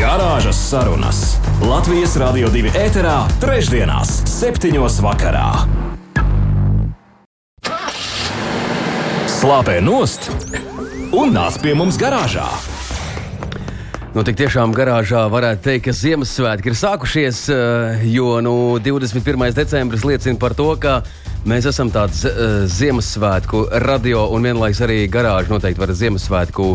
Garāžas sarunas Latvijas Rādio 2 ēterā, trešdienās, septiņos vakarā. Slāpē nost un nāc pie mums garāžā. Nu, tik tiešām garāžā varētu teikt, ka Ziemassvētki ir sākušies, eh, jo nu, 21. decembris liecina par to, ka mēs esam tāds uh, Ziemassvētku radio un vienlaikus arī garāža noteikti var Ziemassvētku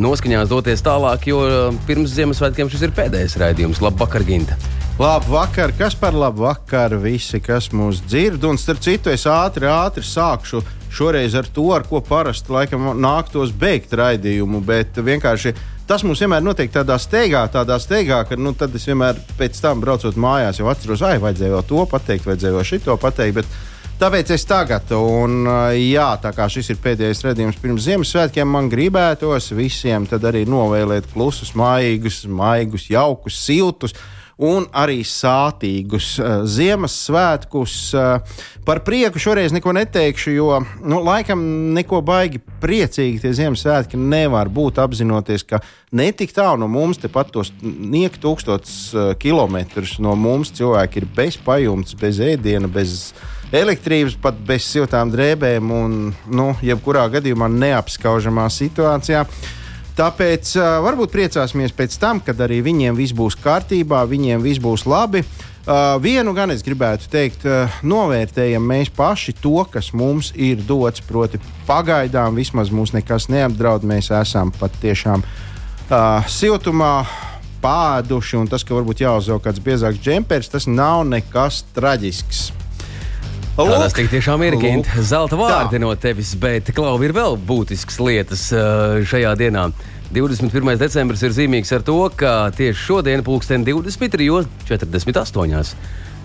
noskaņās doties tālāk, jo uh, pirms Ziemassvētkiem šis ir pēdējais raidījums. Labvakar, Ginta! Labvakar, kas par labu vakaru visi, kas mūs dzird. Un starp citu, es ātri, ātri sākšu šoreiz ar to, ar ko parasti laikam nāktos beigt raidījumu, bet vienkārši tas mums vienmēr notiek tādā steigā, tādā steigā, ka nu, tad es vienmēr pēc tam braucot mājās jau atceros, ah, vajadzēja to pateikt, vajadzēja šito pateikt. Bet, Tāpēc es tagad, un jā, tā kā šis ir pēdējais redzējums pirms Ziemassvētkiem, man gribētos visiem arī novēlēt klusus, maigus, maigus, jaukus, siltus un arī sātīgus uh, Ziemassvētkus. Uh, par prieku šoreiz neko neteikšu, jo nu, laikam neko baigi priecīgi tie Ziemassvētki nevar būt apzinoties, ka netik tālu no mums, tepat tos niek tūkstotis uh, kilometrus no mums cilvēki ir bez pajumtes, bez ēdiena, bez elektrības, pat bez siltām drēbēm un, nu, jebkurā gadījumā neapskaužamā situācijā. Tāpēc uh, varbūt priecāsimies pēc tam, kad arī viņiem viss būs kārtībā, viņiem viss būs labi. Uh, vienu gan es gribētu teikt, uh, novērtējam mēs paši to, kas mums ir dots. Proti, pagaidām vismaz mūs nekas neapdraud. Mēs esam patiešām uh, siltumā pāduši, un tas, ka varbūt jāuzvelk kāds biezāks džempers, tas nav nekas traģisks. Tas tiešām ir Gint, zelta vārdi tā. no tevis, bet Klau ir vēl būtisks lietas uh, šajā dienā. 21. decembris ir zīmīgs ar to, ka tieši šodien, pulksten 23.48.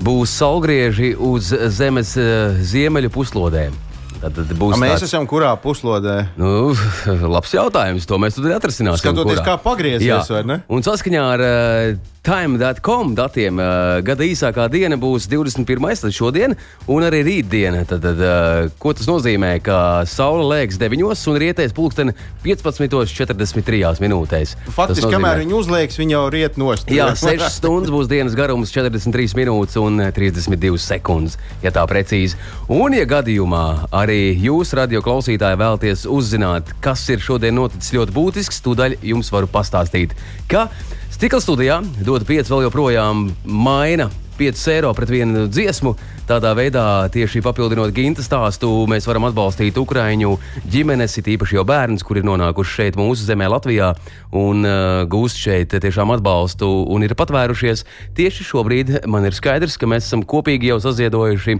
būs saulgrieži uz Zemes uh, ziemeļu puslodēm. Tad, tad būs A mēs tāds... esam kurā puslodē? Nu, labs jautājums. To mēs tad atrisināsim. Skatoties, kurā. kā pagriezties, vai ne? Un saskaņā ar uh, Time.com datiem uh, gada īsākā diena būs 21. tad šodien, un arī rītdiena. Tad, tad, uh, ko tas nozīmē? Ka saule lēks 9 un rietēs pulksten 15.43 minūtēs. Faktiski, kamēr viņi uzliekas, viņi jau riet nost. Jā, 6 stundas būs dienas garums, 43 minūtes un 32 sekundes, ja tā precīzi. Un, ja gadījumā arī jūs, radio klausītāji, vēlaties uzzināt, kas ir šodien noticis ļoti būtisks, tūdaļ jums varu pastāstīt, ka Stikla studijā dota 5 vēl joprojām maina 5 eiro pret vienu dziesmu. Tādā veidā, tieši papildinot Ginta stāstu, mēs varam atbalstīt Ukrāņu ģimenes, it īpaši jau bērnus, kuri ir nonākuši šeit, mūsu zemē, Latvijā, un uh, gūst šeit tiešām atbalstu un ir patvērušies. Tieši šobrīd man ir skaidrs, ka mēs esam kopīgi jau saziedojuši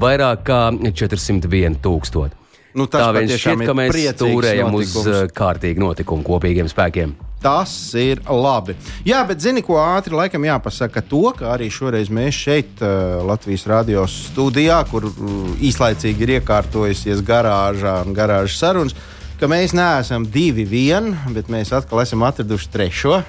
vairāk kā 401 tūkstoši. Nu, tā vien šķiet, ka mēs turējam uz uh, kārtīgu notikumu kopīgiem spēkiem. Tas ir labi. Jā, bet zini, ko ātri laikam jāpasaka to, ka arī šoreiz mēs šeit, uh, Latvijas radio studijā, kur uh, īslaicīgi ir iekārtojusies garāžā un garāžas sarunas, ka mēs neesam divi vien, bet mēs atkal esam atraduši trešo.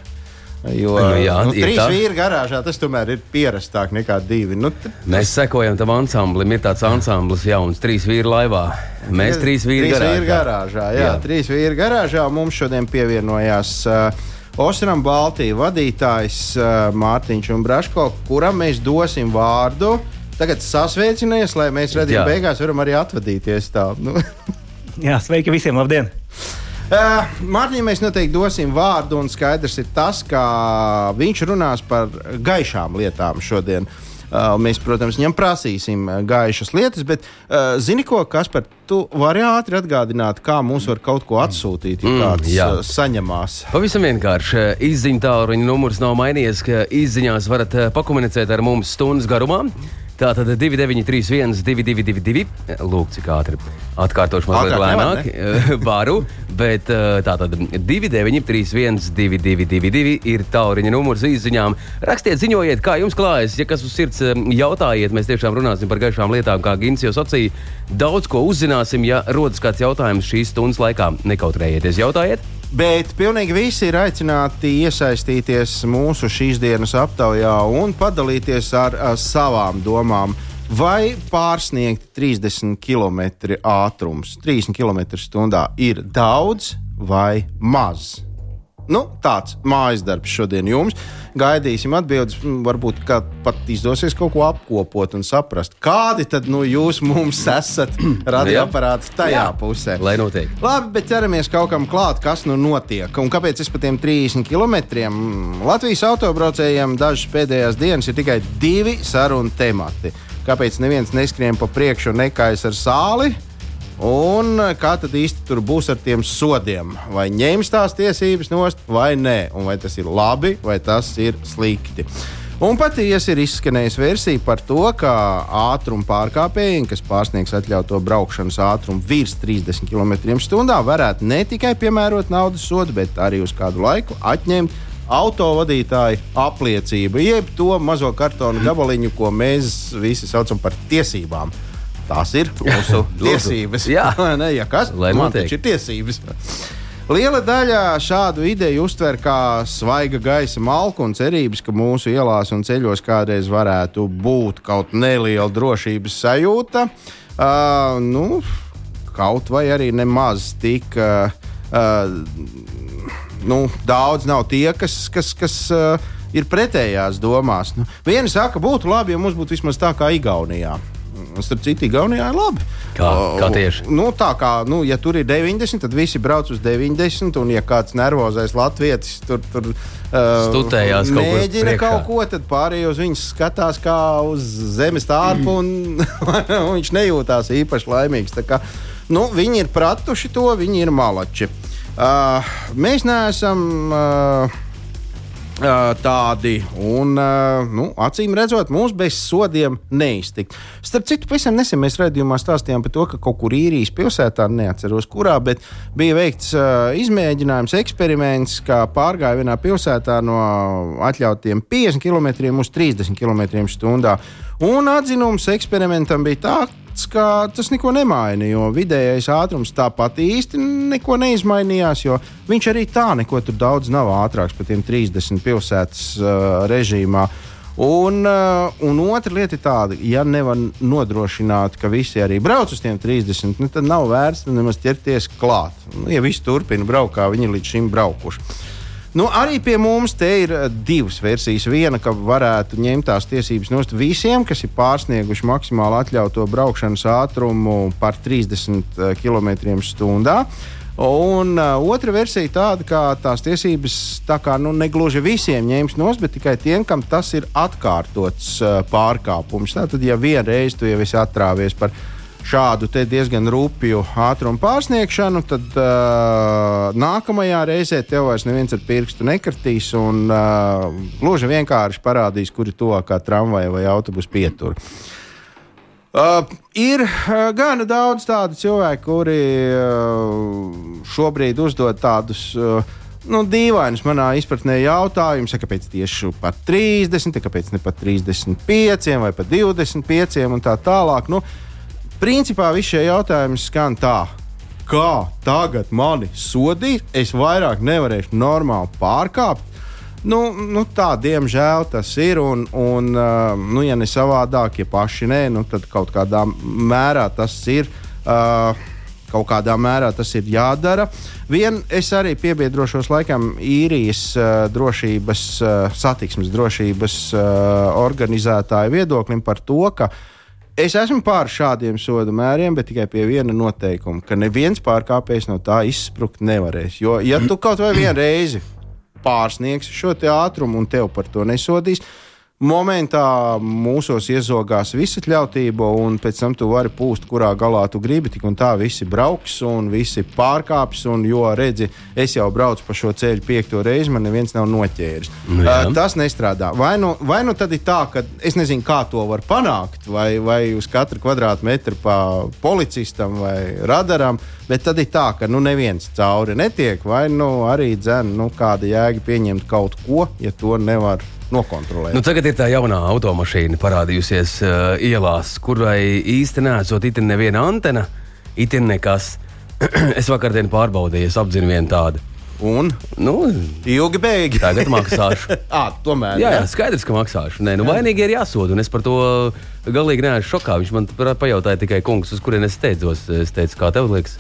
Jo nu, jā, nu, trīs tā. vīri garāžā tas tomēr ir pierastāk nekā divi. Nu, Mēs sekojam tam ansamblim. Ir tāds ansamblis jauns, trīs vīri laivā. Mēs trīs vīri trīs garāžā. Vīri garāžā jā, jā, trīs vīri garāžā. Mums šodien pievienojās. Uh, Osram Baltijas vadītājs uh, Mārtiņš un Braško, kuram mēs dosim vārdu. Tagad sasveicinies, lai mēs redzētu, beigās varam arī atvadīties. Tā, nu. Jā, sveiki visiem, labdien! Uh, Mārtiņam mēs noteikti dosim vārdu, un skaidrs ir tas, ka viņš runās par gaišām lietām šodien. Uh, mēs, protams, viņam prasīsim gaišas lietas, bet uh, zini, ko, kas par tu vari ātri atgādināt, kā mums var kaut ko atsūtīt, ja mm, kāds jā. saņemās. Pavisam vienkārši. Izziņa tālruņa numurs nav mainījies, ka izziņās varat pakomunicēt ar mums stundas garumā. Tātad 2931, 222, lūk, cik ātri atkārtošu mazliet Ātrāk lēnāk, varu, bet eh, tātad 2931, 222 ir tauriņa numurs izziņām. Rakstiet, ziņojiet, kā jums klājas, ja kas uz sirds eh, jautājiet, mēs tiešām runāsim par gaišām lietām, kā Gins jau sacīja. Daudz ko uzzināsim, ja rodas kāds jautājums šīs stundas laikā. Nekautrējieties, jautājiet! Bet pilnīgi visi ir aicināti iesaistīties mūsu šīs dienas aptaujā un padalīties ar, ar savām domām. Vai pārsniegt 30 km ātrums, 30 km/h ir daudz vai maz? Nu, tāds mājas darbs šodien jums. Gaidīsim atbildes. Varbūt pat izdosies kaut ko apkopot un saprast, kādi tad nu, jūs mums esat radioaparāti tajā Jā. pusē. Lai notiek. Labi, bet ķeramies kaut kam klāt, kas nu notiek. Un kāpēc es pa tiem 30 km Latvijas autobraucējiem dažas pēdējās dienas ir tikai divi sarunu temati. Kāpēc neviens neskrien pa priekšu un nekājas ar sāli? Un kā tad īsti tur būs ar tiem sodiem? Vai ņems tās tiesības nost, vai nē? Un vai tas ir labi, vai tas ir slikti? Un patiesi ir izskanējusi versija par to, ka ātruma pārkāpēji, kas pārsniegs atļautu braukšanas ātrumu virs 30 km/h, varētu ne tikai piemērot naudas sodu, bet arī uz kādu laiku atņemt autovadītāju apliecību, jeb to mazo kartonu gabaliņu, ko mēs visi saucam par tiesībām. Tās ir mūsu tiesības. Jā. Ne, ja kas Lai man taču ir tiesības. Liela daļa šādu ideju uztver kā svaiga gaisa malku un cerības, ka mūsu ielās un ceļos kādreiz varētu būt kaut neliela drošības sajūta. Uh, nu, kaut vai arī nemaz tik. Uh, uh, nu, daudz nav tie, kas, kas, kas uh, ir pretējās domās. Nu, vieni saka, būtu labi, ja mums būtu vismaz tā kā Igaunijā. Starp citu, Igaunijā ir labi. Kā? Kā tieši? Nu, tā kā, nu, ja tur ir 90, tad visi brauc uz 90, un ja kāds nervozais latvietis tur, tur uh, Stutējās kaut kur mēģina kaut ko, tad pārējie uz viņu skatās kā uz zemes tārpu, un, un viņš nejūtās īpaši laimīgs. Tā Kā, nu, viņi ir pratuši to, viņi ir malači. Uh, mēs neesam. Uh, Uh, tādi, un, nu, acīm redzot, mums bez sodiem neiztikt. Starp citu, pavisam nesen mēs redzējumā stāstījām par to, ka kaut kur īrijas pilsētā, neatceros kurā, bet bija veikts izmēģinājums, eksperiments, kā pārgāja vienā pilsētā no atļautiem 50 km uz 30 km/h. Un atzinums eksperimentam bija tāds, ka tas neko nemaina, jo vidējais ātrums tāpat īsti neko neizmainījās, jo viņš arī tā neko tur daudz nav ātrāks par tiem 30 pilsētas uh, režīmā. Un, uh, un otra lieta ir tāda, ja nevar nodrošināt, ka visi arī brauc uz tiem 30, nu, tad nav vērts nemaz ķerties klāt. Nu, ja visi turpina braukt, kā viņi līdz šim braukuši. Nu, arī pie mums te ir eh, divas versijas. Viena, ka varētu ņemt tās tiesības no visiem, kas ir pārsnieguši maksimāli atļautu braukšanas ātrumu par 30 km/h. Un uh, otra versija ir tāda, ka tās tiesības tā kā nu, negluži visiem ņems nos, bet tikai tiem, kam tas ir atkārtots uh, pārkāpums. Tātad, ja vienreiz tu jau esi atrāvies par šādu diezgan rupju ātrumu pārsniegšanu, tad uh, nākamajā reizē tev vairs neviens ar pirkstu nekartīs un uh, gluži vienkārši parādīs, kur ir tuvākā tramvaja vai autobusa pietura. Uh, ir uh, gana daudz tādu cilvēku, kuri uh, šobrīd uzdod tādus uh, nu, dīvainus manā izpratnē jautājumus, kāpēc tieši pat 30, kāpēc ne pat 35 vai pat 25 un tā tālāk. Nu, principā visi šie jautājumi skan tā. Kā tagad mani sodīt? Es vairāk nevarēšu normāli pārkāpt. Nu, nu tā, diemžēl tas ir. Un, un uh, nu, ja ne savādāk, ja paši nē, nu, tad kaut kādā mērā tas ir. Uh, Kaut kādā mērā tas ir jādara. Vien es arī piebiedrošos laikam īrijas uh, drošības, uh, satiksmes drošības uh, organizētāju viedoklim par to, ka es esmu pār šādiem sodu mēriem, bet tikai pie viena noteikuma, ka neviens pārkāpējs no tā izsprukt nevarēs. Jo, ja tu kaut vai vienu reizi pārsniegsi šo ātrumu un tev par to nesodīs, momentā mūsos iezogās visa ļautība, un pēc tam tu vari pūst, kurā galā tu gribi. Tik un tā visi brauks un visi pārkāps. Un, jo redzi, es jau braucu pa šo ceļu piekto reizi, man neviens nav noķēris. Nu, uh, tas nestrādā. Vai nu, vai nu tad ir tā, ka es nezinu, kā to var panākt, vai, vai uz katru kvadrātmetru pa policistam vai radaram, bet tad ir tā, ka nu, neviens cauri netiek, vai nu arī dzēn, nu, kāda jēga pieņemt kaut ko, ja to nevar nokontrolēt. Nu, tagad ir tā jaunā automašīna parādījusies uh, ielās, kurai īsti nesot itin neviena antena, itin nekas. es vakardien pārbaudīju, es apzinu vienu tādu. Un Nu, ilgi beigi. tagad maksāšu. à, tomēr. Jā, jā, skaidrs, ka maksāšu. Nē, nu, vainīgi ir jāsod, un es par to galīgi neesmu šokā. Viņš man pajautāja tikai, kungs, uz kurien es steidzos. Es teicu, kā tev liekas?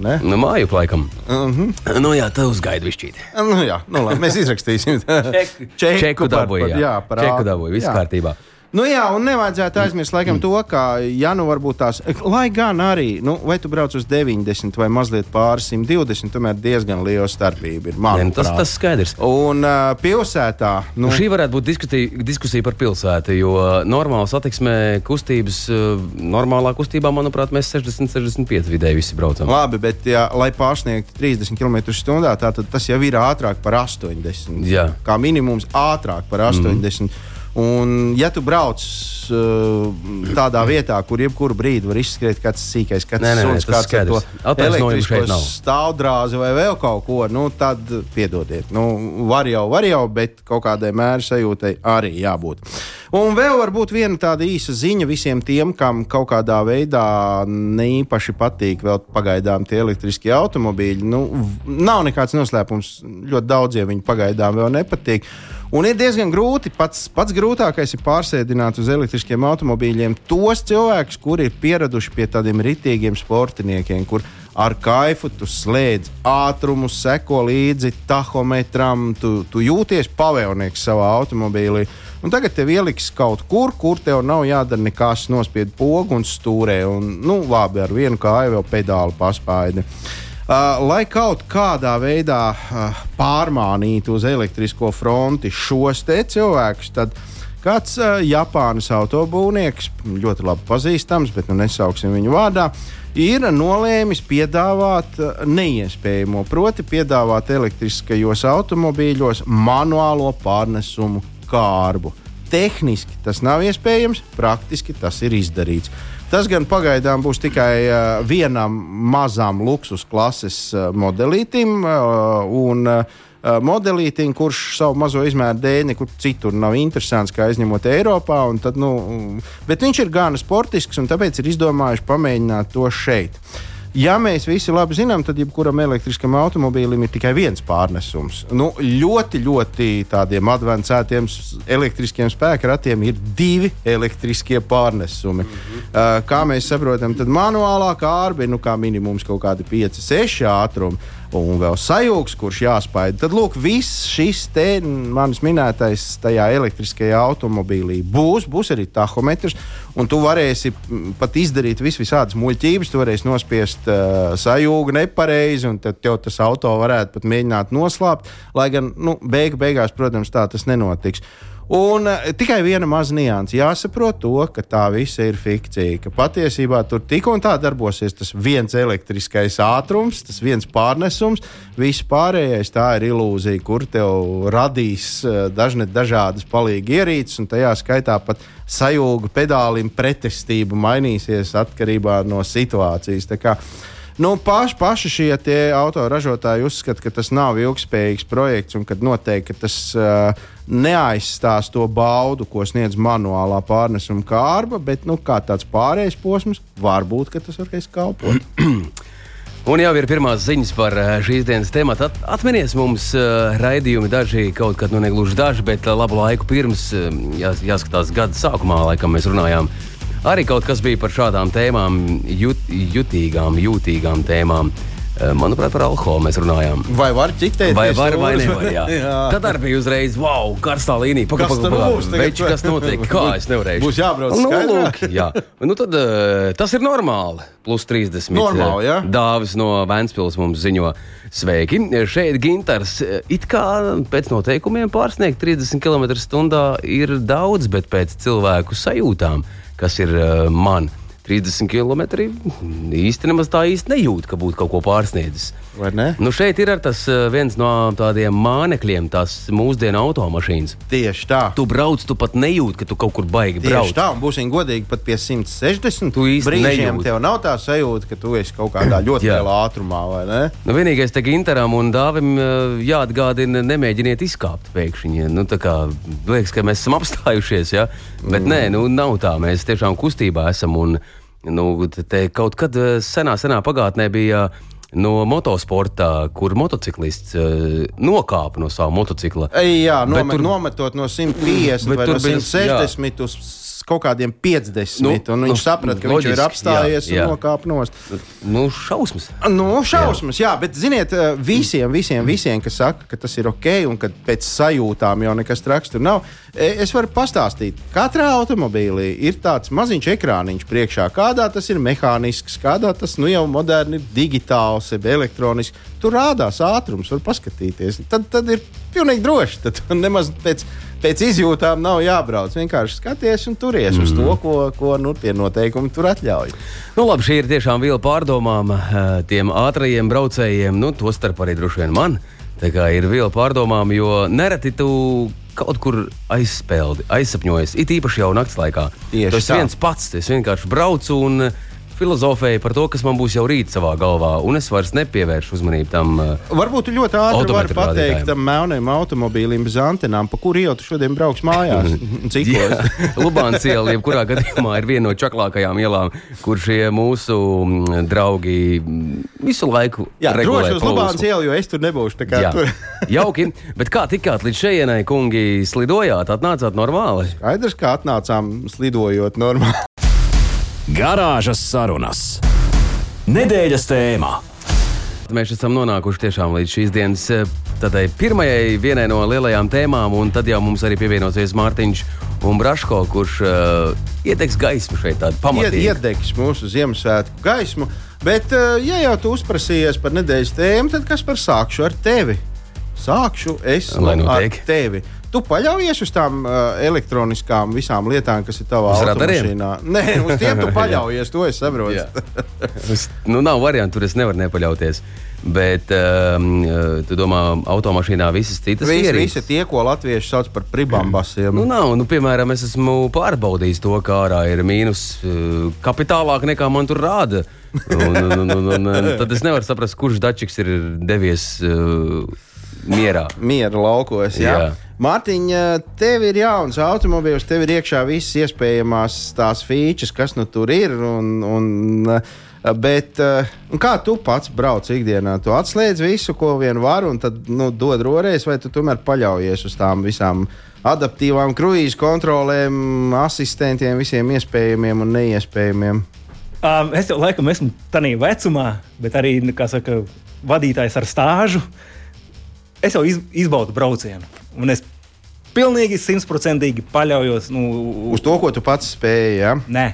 Ne? Nu, māju laikam. Uh -huh. Nu, jā, tev uzgaida višķīt. Nu, jā, nu, labi, mēs izrakstīsim Čeku, Čeku par- dabūju, jā. jā, par Čeku dabūju, viss jā. kārtībā. Nu, jā, un nevajadzētu aizmirst laikam, to, ka, ja nu varbūt tās, lai gan arī, nu, vai tu brauc uz 90 vai mazliet pāri 120, tomēr diezgan liela starpība ir. Nē, nu, tas, tas skaidrs. Un uh, pilsētā, nu, Nu, šī varētu būt diskusija, diskusija par pilsētu, jo normāla satiksmē kustības, normālā kustībā, manuprāt, mēs 60-65 vidēji visi braucam. labi, bet, ja, lai pārsniegtu 30 km/h, tad tas jau ir ātrāk par 80. Jā. Kā minimums ātrāk par 80. Mm. Un, ja tu brauc uh, tādā vietā, kur jebkuru brīdi var izskriet kāds sīkais, kāds Nē, nē, suns, kāds ar to elektrisko stāvdrāzi vai vēl kaut ko, nu, tad piedodiet. Nu, var jau, var jau, bet kaut kādai mēra sajūtai arī jābūt. Un vēl varbūt viena tāda īsa ziņa visiem tiem, kam kaut kādā veidā neīpaši patīk vēl pagaidām tie elektriskie automobīļi. Nu, nav nekāds noslēpums. Ļoti daudziem viņi pagaidām vēl nepatīk. Un ir diezgan grūti, pats, pats grūtākais ir pārsēdināt uz elektriskiem automobīļiem tos cilvēkus, kuri ir pieraduši pie tādiem ritīgiem sportiniekiem, kur ar kaifu tu slēdz ātrumu, seko līdzi tahometram, tu, tu jūties pavēlnieks savā automobīlī. Un tagad tev ieliks kaut kur, kur tev nav jādara nekas, nospied pogu un stūrē. Un, nu, labi, ar vienu kāju vēl pedāli paspaidi. Uh, lai kaut kādā veidā uh, pārmānītu uz elektrisko fronti šos cilvēkus, tad kāds uh, Japānas autobūvnieks, ļoti labi pazīstams, bet nu nesauksim viņu vārdā, ir nolēmis piedāvāt uh, neiespējamo, proti, piedāvāt elektriskajos automobīļos manuālo pārnesumu kārbu. Tehniski tas nav iespējams, praktiski tas ir izdarīts. Tas gan pagaidām būs tikai uh, vienam mazam luksus klases uh, modelītim. Uh, un, uh, Modelītim, kurš savu mazo izmēru dēļ nekur citur nav interesants, kā izņemot Eiropā. Tad, nu, bet viņš ir gana sportisks, un tāpēc ir izdomājuši pamēģināt to šeit. Ja mēs visi labi zinām, tad jebkuram elektriskam automobīlim ir tikai viens pārnesums. Nu, ļoti, ļoti tādiem advancētiem s- elektriskiem spēkratiem ir divi elektriskie pārnesumi. Mm -hmm. kā mēs saprotam, tad manuālā kārba ir nu, kā minimums kaut kādi 5, 6 ātrumi. Un vēl sajūgs, kurš jāspēj. Tad, lūk, viss šis te manis minētais tajā elektriskajā automobīlī būs. Būs arī tahometrs, un tu varēsi pat izdarīt vis visādas muļķības. Tu varēsi nospiest uh, sajūgu nepareizi, un tad tev tas auto varētu pat mēģināt noslēpt. Lai gan, nu, beigu, beigās, protams, tā tas nenotiks. Un uh, tikai viena maza nianse. Jāsaprot to, ka tā visa ir fikcija. Ka patiesībā tur tik un tā darbosies tas viens elektriskais ātrums, tas viens pārnesums. Viss pārējais tā ir ilūzija, kur tev radīs uh, dažne dažādas palīgi ierīces, un tajā skaitā pat sajūga pedālim pretestība mainīsies atkarībā no situācijas. Nu, paši, paši šie autoražotāji uzskata, ka tas nav ilgspējīgs projekts un ka noteikti ka tas uh, neaizstās to baudu, ko sniedz manuālā pārnesuma kārba, bet nu, kā tāds pārējais posms, varbūt tas varēs kalpot. Un jau ir pirmās ziņas par eh, šīs dienas tematu. At, atminies mums uh, raidījumi, daži kaut kad, nu negluži daži, bet uh, labu laiku pirms, uh, jās, jāskatās gada sākumā, laikam mēs runājām. Arī kaut kas bija par šādām tēmām, jut, jutīgām, jūtīgām tēmām. Eh, Manuprāt, par alkoholu mēs runājām. Vai var ķiktēt? Vai var vai nevar? Jā. jā. Tad arī bija uzreiz, wow, karstā līnija. Kas tur būs? Veči, kas notiek? Kā es nevarēšu? Būs jābrauc nu, skaidrā? lūk, jā. Nu, tad uh, tas ir normāli. Plus 30. Normāli, jā. Dāvis no Vēnspils mums ziņo. Sveiki! Šeit Gintars. eh, It kā pēc noteikumiem pārsniegt 30 km/h ir daudz, bet pēc cilvēku sajūtām, kas ir uh, man, 30 km īsti nemaz tā īsti nejūt, ka būtu kaut ko pārsniedzis. Vai ne? Nu šeit ir tas eh, viens no tādiem mānekļiem, tās mūsdienu automašīnas. Tieši tā. Tu brauc, tu pat nejūti, ka tu kaut kur baigi Tieši brauc. tā, būsim godīgi, pat pie 160 Tu īsti brīžiem nejūti. tev nav tā sajūta, ka tu esi kaut kādā ļoti lielā ātrumā? Nu, vienīgais te Ginteram un Dāvim eh, jāatgādina, nemēģiniet izkāpt pēkšņi. Nu, tā kā liekas, ka mēs esam apstājušies, ja? bet mm. nē, nu, nav tā. Mēs tiešām kustībā esam. Un, nu, kaut kad eh, senā, senā pagātnē bija. No motosporta, kur motociklists uh, nokāpa no sava motocikla. Ej, jā, Bet nome, tur- nometot no 150 Bet vai no bija- 160 uz kaut kādiem 50. Nu, un viņš nu, saprata, ka viņš ir loģiski, apstājies jā, jā. un nokāpa nost. Nu, šausmas. Nu, šausmas, jā. jā, bet ziniet, eh, visiem, visiem, visiem, kas saka, ka tas ir ok un ka pēc sajūtām jau nekas traks tur nav, e, es varu pastāstīt. Katrā automobīlī ir tāds maziņš ekrāniņš priekšā, kādā tas ir mehānisks, kādā tas nu, jau moderni ir digitāls, jeb elektronisks. Tur rādās ātrums, var paskatīties. Tad, tad ir pilnīgi droši. Tad nemaz pēc, pēc izjūtām nav jābrauc. Vienkārši skaties un turies mm. uz to, ko, ko nu, tie noteikumi tur atļauj. Nu, labi, šī ir tiešām viela pārdomām eh, tiem ātrajiem braucējiem, nu, tostarp arī droši vien man. Tā kā ir viela pārdomām, jo nereti tu kaut kur aizspēldi, aizsapņojies, it īpaši jau naktas laikā. Tieši Tas viens pats, es vienkārši braucu un filozofēju par to, kas man būs jau rīt savā galvā, un es vairs nepievēršu uzmanību tam. eh, Varbūt ļoti ātri Odometru pateikt tam melniem automobīlim bez antenām, pa kuru tu šodien brauks mājās. Cik Jā, Lubāns iela, jebkurā gadījumā, ir viena no čaklākajām ielām, kur šie mūsu mm, draugi mm, visu laiku Jā, droši uz. Lubānas ielu, jo es tur nebūšu. tur- jauki. Bet kā tikāt līdz šejienai, kungi, slidojāt, atnācāt normāli? Skaidrs, kā atnācām slidojot normāli. Garāžas sarunas. Nedēļas tēmā. Mēs esam nonākuši tiešām līdz šīs dienas eh, tādai pirmajai vienai no lielajām tēmām, un tad jau mums arī pievienosies Mārtiņš un Braško, kurš uh, iedegs gaismu šeit tādu pamatīgu. iedegs mūsu Ziemassvētku gaismu. Bet, eh, ja jau tu uzprasījies par nedēļas tēmu, tad kas par sākšu ar tevi? Sākšu es Lai nu, ar notiek. tevi. Tu paļaujies uz tām uh, elektroniskām visām lietām, kas ir tavā Uz automašīnā. Nē, uz tiem tu paļaujies, to es saprotu. Es- nu, nav variantu, tur es nevaru nepaļauties. Bet um, eh, tu domā, automašīnā visas citas Visi, ierīces? visi tie, ko latvieši sauc par pribambasiem. Nu, nav, nu, piemēram, es esmu pārbaudījis to, ka ārā ir mīnus uh, kapitālāk nekā man tur rāda. Un, un, un, un, un, un, tad es nevaru saprast, kurš dačiks ir devies uh, mierā. miera laukos. Jā. Jā. Mārtiņa, tev ir jauns automobilis, tev ir iekšā visas iespējamās tās features, kas nu tur ir. Un, un, bet, kā tu pats brauc ikdienā? Tu atslēdz visu, ko vien var, un tad nu, dod roreiz, vai tu tomēr paļaujies uz tām visām adaptīvām kruīzes kontrolēm, asistentiem, visiem iespējamiem un neiespējamiem. Um, es jau laikam esmu tādā vecumā, bet arī, nu, saka, vadītājs ar stāžu. Es jau iz, izbaudu braucienu. Un es pilnīgi simtprocentīgi paļaujos. Nu, Uz to, ko tu pats spēji. Ja? Nē,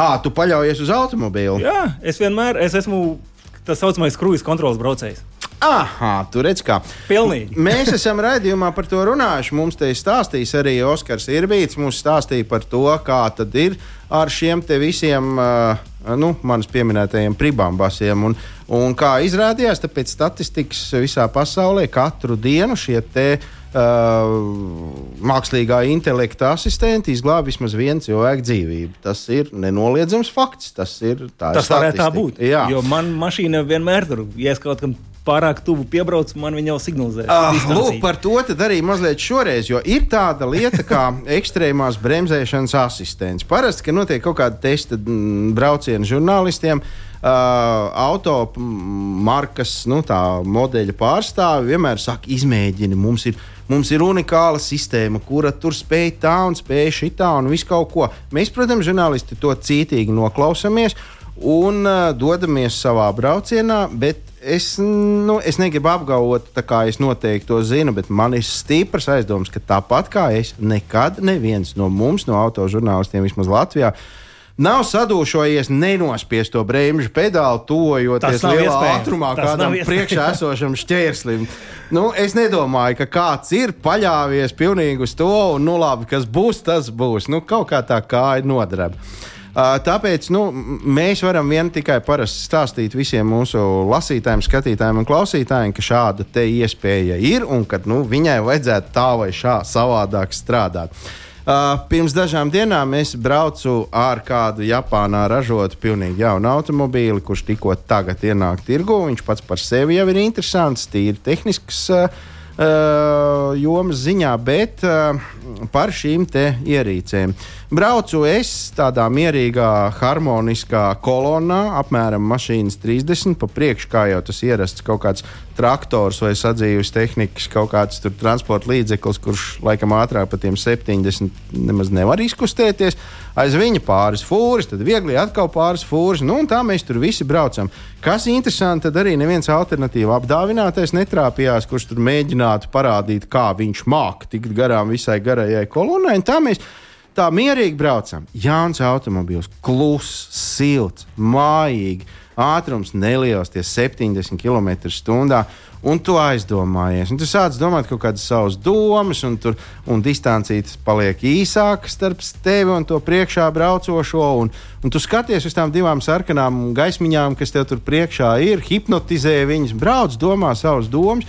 À, tu paļaujies uz automobili. Jā, es vienmēr es esmu tas saucamais kruīzes kontrols braucējs. Aha, tur redz, kā. Pilnīgi. Mēs esam raidījumā par to runājuši. Mums te ir stāstījis arī Oskars Irbīts. Mums stāstīja par to, kā tad ir ar šiem te visiem, uh, nu, manis pieminētajiem pribambasiem. Un, un kā izrādījās, pēc statistikas visā pasaulē katru dienu šie te. Uh, mākslīgā intelekta asistenti izglāba vismaz vienu cilvēku dzīvību. Tas ir nenoliedzams fakts. Tas, ir, tā ir Tas varētu tā būt. Jā, Jo man mašīna vienmēr tur, ja es kaut kam pārāk tuvu piebraucu, man viņa jau signalizē. Distanciju. lūk, par to arī mazliet šoreiz, jo ir tāda lieta kā ekstrēmās bremzēšanas asistents. Parasti, kad notiek kaut kāda testa mm, brauciena žurnālistiem, uh, auto mm, markas, nu, tā modeļa pārstāvi vienmēr saka, izmēģini, mums ir. Mums ir unikāla sistēma, kura tur spēj tā un spēj šitā un visu kaut ko. Mēs, protams, žurnālisti to cītīgi noklausāmies. Un uh, dodamies savā braucienā. Bet es, nu, es negribu apgalvot, kā es noteikti to zinu, bet man ir stiprs aizdoms, ka tāpat kā es, nekad neviens no mums, no autožurnālistiem, vismaz Latvijā, nav sadūšojies nenospiest to bremžu pedāli, tojoties lielā iespējams. ātrumā Tas kādam priekšā esošam šķērslim. Nu, es nedomāju, ka kāds ir paļāvies pilnīgi uz to, un nu labi, kas būs, tas būs. Nu, kaut kā tā kā ir nodarba. Tāpēc nu, mēs varam vien tikai parasti stāstīt visiem mūsu lasītājiem, skatītājiem un klausītājiem, ka šāda iespēja ir un ka nu, viņai vajadzētu tā vai šā savādāk strādāt. Uh, pirms dažām dienām es braucu ar kādu Japānā ražotu pilnīgi jaunu automobīli, kurš tikko tagad ienāk tirgu. Viņš pats par sevi jau ir interesants, tīri tehnisks. Uh, jomas ziņā, bet uh, par šīm ierīcēm. Braucu es tādā mierīgā, harmoniskā kolonnā, apmēram mašīnas 30, pa priekšu, kā jau tas ierasts kaut kāds traktors vai sadzīves tehnikas, kaut kāds transporta līdzeklis, kurš laikam ātrāk par tiem 70 nemaz nevar izkustēties. Aiz viņa pāris fūris, tad viegli atkal pāris fūris, nu tā mēs tur visi braucam. Kas interesanti, tad arī neviens alternatīva apdāvinātais netrāpījās, kurš tur mēģinātu parādīt, kā viņš māca tikt garām visai garajai kolonnai. Tā mēs tā mierīgi braucam. Jauns automobīls, kluss, silts, mājīgs ātrums neliels, tie 70 km/h. Un tu aizdomājies, un tu sāc domāt kaut kādas savas domas, un, tur, un distancītas paliek īsākas starp tevi un to priekšā braucošo. Un, un tu skaties uz tām divām sarkanām gaismiņām, kas tev tur priekšā ir, hipnotizē viņas, brauc, domā savas domas.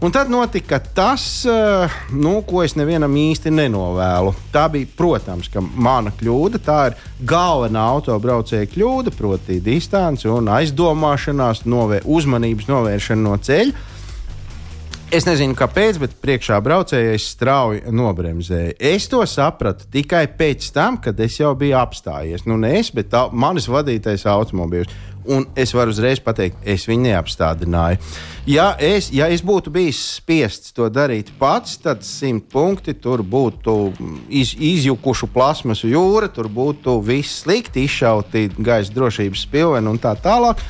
Un tad notika tas, eh, nu, ko es nevienam īsti nenovēlu. Tā bija, protams, mana kļūda. Tā ir galvenā autobraucēja kļūda, proti, distance un aizdomāšanās, novē, uzmanības novēršana no ceļa. Es nezinu, kāpēc, bet priekšā braucējais strauji nobremzēja. Es to sapratu tikai pēc tam, kad es jau biju apstājies. Nu, ne es, bet tā, manis vadītais automobīls un es varu uzreiz pateikt, es viņu neapstādināju. Ja es, ja es būtu bijis spiests to darīt pats, tad simt punkti tur būtu iz, izjukuši plasmasu jūra, tur būtu viss slikti, izšauti gaisa drošības spilveni un tā tālāk.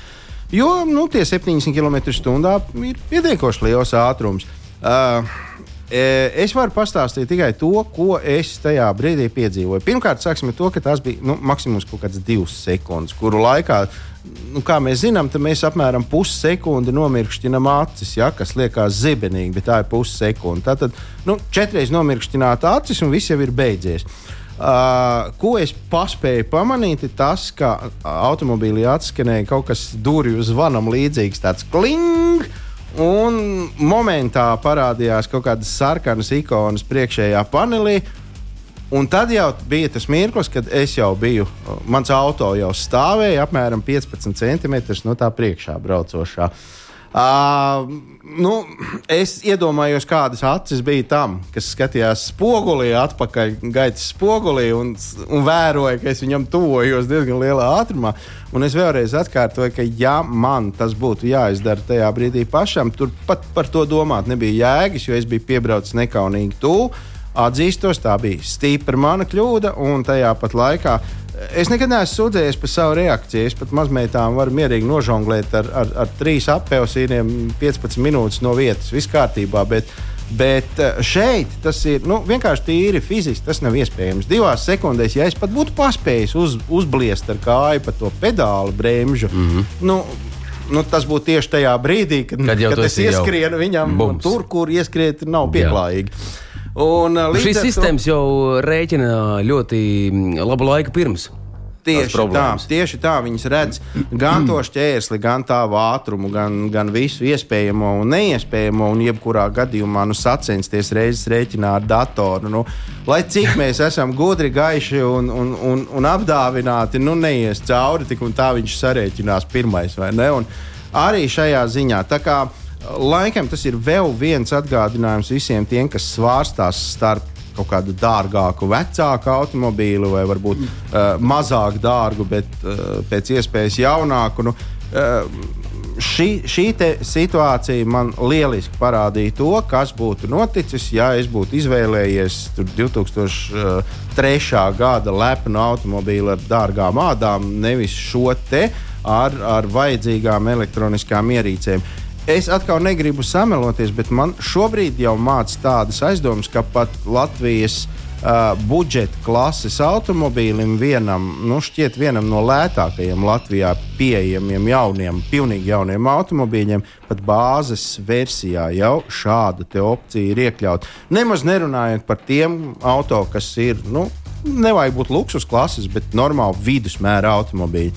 Jo nu, tie 70 km/h ir pietiekoši liels ātrums. Uh, Es varu pastāstīt tikai to, ko es tajā brīdī piedzīvoju. Pirmkārt, sāksim ar to, ka tas bija nu, maksimums kaut kāds divas sekundes, kuru laikā nu, kā mēs zinām, mēs apmēram pussekundi nomirkšķinām acis, ja, kas liekas zibenīgi, bet tā ir pussekunde. Tātad nu, četreiz nomirkšķināt acis un viss jau ir beidzies. Uh, ko es paspēju pamanīt, ir tas, ka automobīlī atskanēja kaut kas durvju zvanam līdzīgs, tāds kling! Un momentā parādījās kaut kādas sarkanas ikonas priekšējā panelī, Un tad jau bija tas mirklis, kad es jau biju, mans auto jau stāvēja apmēram 15 centimetrus no tā priekšā braucošā. Uh, nu, es iedomājos, kādas acis bija tam, kas skatījās spogulī, atpakaļ gaitas spogulī un, un vēroja, ka es viņam tuvojos diezgan lielā ātrumā. Un es vēlreiz atkārtoju, ka, ja man tas būtu jāizdara tajā brīdī pašam, tur pat par to domāt nebija jēgas, jo es biju piebraucis nekaunīgi tuvu Atzīstos, tā bija stipra mana kļūda, un tajā pat laikā es nekad neesmu sūdzējies par savu reakciju. Es pat mazmeitām varu mierīgi nožonglēt ar, ar, ar trīs apelsīniem 15 minūtes no vietas. Viss kārtībā. Bet, Bet eh, šeit tas ir nu, vienkārši tīri fiziski. Tas nav iespējams. Divās sekundēs, ja es pat būtu paspējis uz, uzbliest ar kāju pa to pedāli bremžu, mm -hmm. nu, nu, tas būtu tieši tajā brīdī, kad, kad, kad es ieskrienu viņam tur, kur ieskriet, nav pieklājīgi. Jā. Un, uh, Šīs sistēmas to... jau rēķina ļoti mm, labu laiku pirms. Tieši tā, tieši tā viņas redz gan to šķērsli, gan tādu ātrumu, gan, gan visu iespējamo un neiespējamo. Un, jebkurā gadījumā, nu, sacensties reizes rēķinā ar datoru. Nu, lai cik mēs esam gudri, gaiši un, un, un, un apdāvināti, nu, neies cauri, tik un tā viņš sarēķinās pirmais, vai ne? Un arī šajā ziņā. Tā kā Laikam tas ir vēl viens atgādinājums visiem tiem, kas svārstās starp kaut kādu dārgāku, vecāku automobīlu, vai varbūt uh, mazāk dārgu, bet uh, pēc iespējas jaunāku. Nu, uh, šī, šī situācija man lieliski parādīja to, kas būtu noticis, ja es būtu izvēlējies 2003. gada lepnu automobīlu ar dārgām ādām, nevis šo te ar, ar vajadzīgām elektroniskām ierīcēm. Es atkal negribu sameloties, bet man šobrīd jau mācās tādas aizdomas, ka pat Latvijas uh, budžeta klases automobīlim vienam, nu, šķiet, vienam no lētākajiem Latvijā pieejamiem jauniem, pilnīgi jauniem automobīļiem, pat bāzes versijā jau šāda opcija ir iekļauta. Nemaz nerunājot par tiem auto, kas ir, nu, nevajag būt luksus klases, bet normāli vidusmēra automobīļi.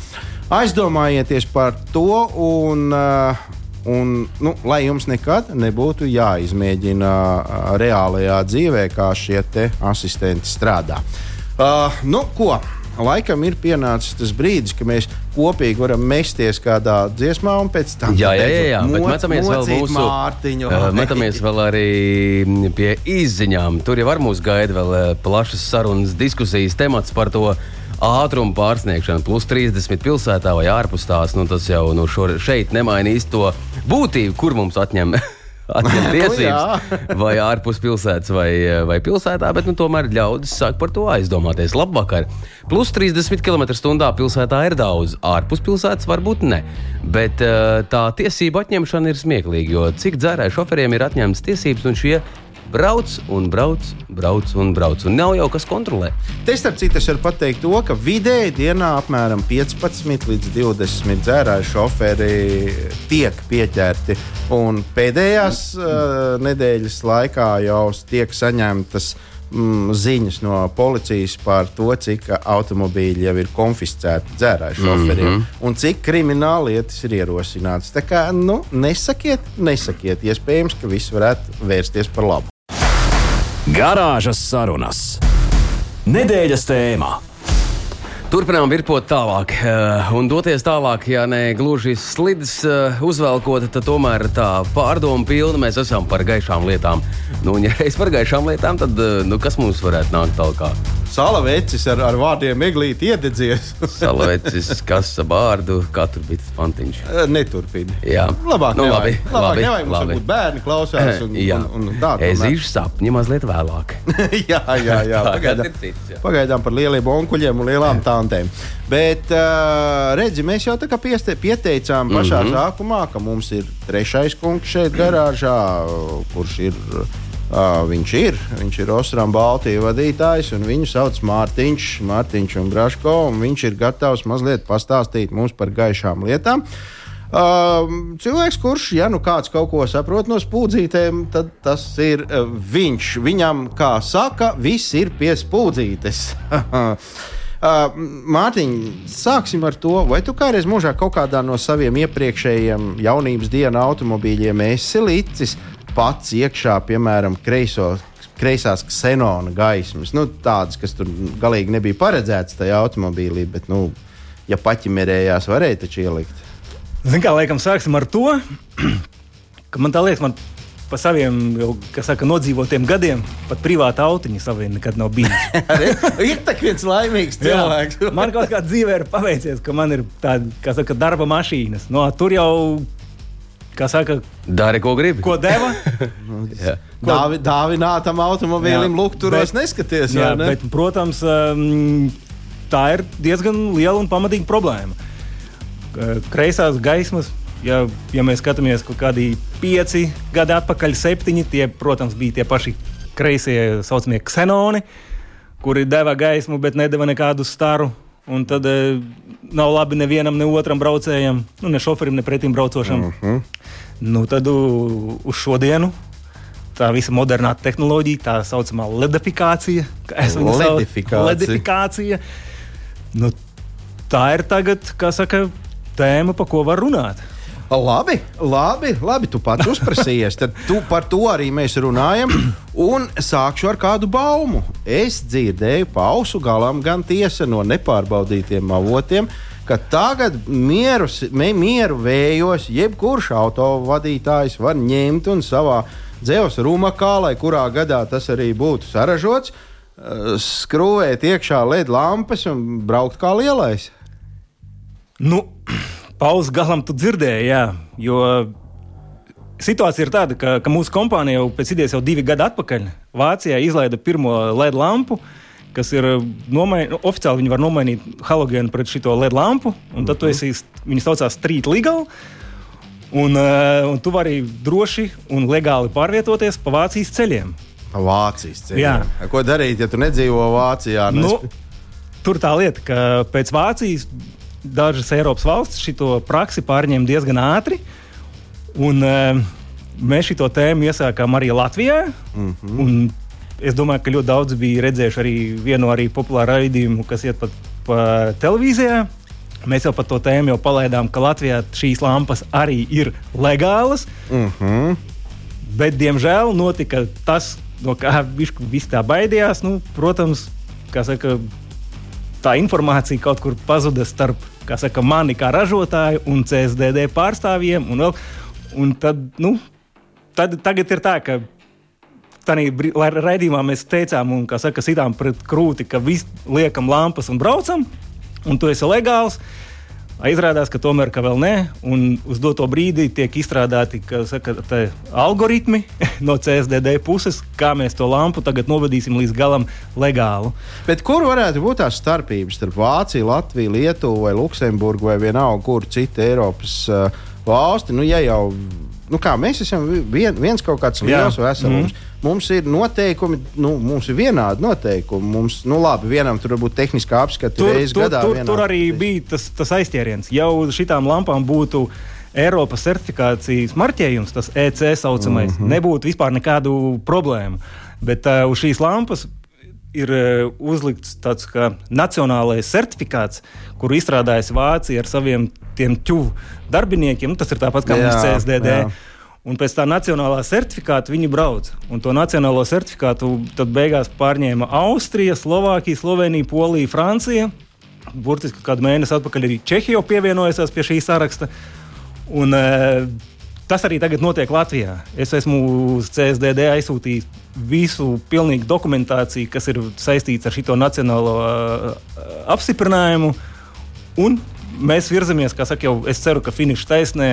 Aizdomājieties par to un uh, Un, nu, lai jums nekad nebūtu jāizmēģina reālajā dzīvē, kā šie asistenti strādā. Uh, nu, ko? Laikam ir pienācis tas brīdis, kad mēs kopīgi varam mesties kādā dziesmā, un pēc tam jā, jā, jā, jā. Moc, metamies vēl mūsu mārtiņu. Uh, metamies vēl arī pie izziņām. Tur jau var mūs gaida vēl plašas sarunas, diskusijas, temats par to ātruma pārsniegšana, plus 30 pilsētā vai ārpus tās, nu, tas jau nu, šo, šeit nemainīs to būtību, kur mums atņem. atņem tiesības, vai ārpus pilsētas, vai, vai pilsētā, bet nu, tomēr ļaudis sāk par to aizdomāties. Labvakar! Plus 30 km/h pilsētā ir daudz, ārpus pilsētas varbūt ne. Bet eh, tā tiesība atņemšana ir smieklīga, jo cik dzērāju šoferiem ir atņemtas tiesības, un šie brauc un brauc, brauc un brauc. Un nav jau kas kontrolē. Te starp citu, es varu pateikt to, ka vidēji dienā apmēram 15 līdz 20 dzērāju šoferi tiek pieķerti. Un pēdējās uh, nedēļas laikā jau tiek saņemtas mm, ziņas no policijas par to, cik automobīļi jau ir konfiscēti dzērāju šoferiem mm -hmm. un cik krimināla lietas ir ierosinātas. Tā kā nu, nesakiet, nesakiet, iespējams, ka viss varētu vērsties par labu. Garāžas sarunas. Nedēļas tēmā. Turpinām virpot tālāk, eh, un doties tālāk, ja ne gluži slidus eh, uzvelkot, tad tomēr tā pārdomu pilna mēs esam par gaišām lietām. Nu, un, ja reiz par gaišām lietām, tad eh, nu, kas mums varētu nākt tālāk? Salavēcis ar, ar vārdiem ieglīt iededzies. Salavēcis, kas ar vārdu, katru bija tas pantiņš. Neturpini. Jā, labāk. Nu, labi, labi, labāk labi, nevajag mums labi. varbūt bērni klausās. Un, Jā, un, un tā, es īšu sapņu mazliet vēlāk. jā, jā, jā. Pagaidām, cits, jā. pagaidām par lieliem onkuļiem un lielām tantēm. Bet, uh, redzi, mēs jau tā kā pieteicām pašā mm -hmm. sākumā, ka mums ir trešais kungs šeit garāžā, kurš ir. Uh, viņš ir. Viņš ir Ostram Baltijas vadītājs, un viņu sauc Mārtiņš, Mārtiņš un Braško. Un viņš ir gatavs mazliet pastāstīt mums par gaišām lietām. Uh, cilvēks, kurš, ja nu kāds kaut ko saprot no spūdzītēm, tad tas ir uh, viņš. Viņam, kā saka, viss ir pie spūdzītes. Uh, Mārtiņ, sāksim ar to, vai tu kādreiz mūžā kaut kādā no saviem iepriekšējiem jaunības dienas automobīļiem esi licis pats iekšā, piemēram, kreiso, kreisās ksenona gaismas. Nu, tādas, kas tur galīgi nebija paredzētas tajā automobīlī, bet, nu, ja paķimerējās, varēja taču ielikt. Ziniet, kā laikam sāksim ar to, ka man tā liekas, man pa saviem jau, saka, nodzīvotiem gadiem pat privāta autiņa saviem nekad nav bijis. ir tā viens laimīgs cilvēks. Man kaut kā dzīvē ir paveicies, ka man ir tāda saka, darba mašīnas. No, tur jau kā saka, dari, ko gribi. Ko deva? Dāvi, dāvinātam automobīlim, lūk, tur es neskaties. Jā, ne? bet, protams, um, tā ir diezgan liela un pamatīga problēma. Kreisās gaismas ja, ja mēs skatāmies kaut kādi pieci gadi atpakaļ, septiņi, tie, protams, bija tie paši kreisie saucamie ksenoni, kuri deva gaismu, bet nedeva nekādu staru. Un tad e, nav labi nevienam, ne otram braucējam, nu, ne šoferim, ne pretim braucošam. Uh -huh. nu, tad u, uz šodienu tā visa modernā tehnoloģija, tā saucamā ledifikācija, kā es viņu saucu, ledifikācija. Nu, tā ir tagad, kā saka, tēma, par ko var runāt. Labi, labi, labi, tu pats uzprasījies. Tad tu, par to arī mēs runājam. Un sākšu ar kādu baumu. Es dzirdēju pausu galam, gan tiesa no nepārbaudītiem avotiem, ka tagad mieru, mieru vējos jebkurš autovadītājs var ņemt un savā dzīves rumakā, lai kurā gadā tas arī būtu saražots, eh, skrūvēt iekšā LED lampas un braukt kā lielais. Nu, pauzes galam tu dzirdēji, jā, jo situācija ir tāda, ka, ka mūsu kompānija jau pēc idejas jau divi gadi atpakaļ Vācijā izlaida pirmo LED lampu. Kas ir nomainīta, nu, oficiāli viņi var nomainīt halogēnu pret šo LED lampu, un tad tu Mhm. esi, viņi saucās Street Legal. Un, uh, un tu vari droši un legāli pārvietoties pa Vācijas ceļiem. Vācijas ceļā. Jā. Ko darīt, ja tu nedzīvo Vācijā? Nu, Nu, tur tā lieta, ka pēc Vācijas dažas Eiropas valstis šo praksi pārņēma diezgan ātri. Un, uh, mēs šo tēmu iesākām arī Latvijā. Mm -hmm. Es domāju, ka ļoti daudz bija redzējuši arī vienu arī populāru raidījumu, kas iet pat pa televīzijā. Mēs jau par to tēmu jau palaidām, ka Latvijā šīs lampas arī ir legālas. mm -hmm. Bet, diemžēl, notika tas, no kā viņš tā baidījās. Nu, protams, kā saka, tā informācija kaut kur pazuda starp saka, mani kā ražotāju un CSDD pārstāvjiem. Un vēl, un tad, nu, tad, tagad ir tā, ka tādā raidījumā mēs teicām, un, kā saka, sitām pret krūti, ka viss liekam lampas un braucam, un tu esi legāls. Izrādās, ka tomēr ka vēl nē, un uz doto brīdi tiek izstrādāti saka, algoritmi no CSDD puses, kā mēs to lampu tagad novadīsim līdz galam legāli. Bet kur varētu būt tās starpības starp Vāciju, Latviju, Lietuvu vai Luksemburgu vai vienalga, kur citu Eiropas uh, valsti? Nu, ja jau, nu kā, mēs esam vien, viens kaut kāds liels veselums. Mm. Mums ir noteikumi, nu, mums ir vienādi noteikumi. Mums, nu, labi, vienam tur varbūt tehniskā apskata Tur, reizes gadā. tur, tur arī bija tas, tas aizķēriens. Jau šitām lampām būtu Eiropas certifikācijas marķējums, tas EC saucamais, mm -hmm. nebūtu vispār nekādu problēmu. Bet uh, uz šīs lampas ir uh, uzlikts tāds kā nacionālais certifikāts, kuru izstrādājas Vācija ar saviem tiem ķuvu darbiniekiem. Nu, tas ir tāpat kā Jā, mums CSDD. jā. Un pēc tā nacionālā certifikāta viņi brauc. Un to nacionālo certifikātu tad beigās pārņēma Austrija, Slovākija, Slovenija, Polija, Francija. Burtiski kādu mēnesi atpakaļ arī Čehija pievienojās pie šī saraksta. Un, e, tas arī tagad notiek Latvijā. Es esmu uz CSDD aizsūtījis visu pilnīgu dokumentāciju, kas ir saistīts ar šo nacionālo uh, apstiprinājumu. Un mēs virzamies, kā saka, jau es ceru, ka finiša taisnē.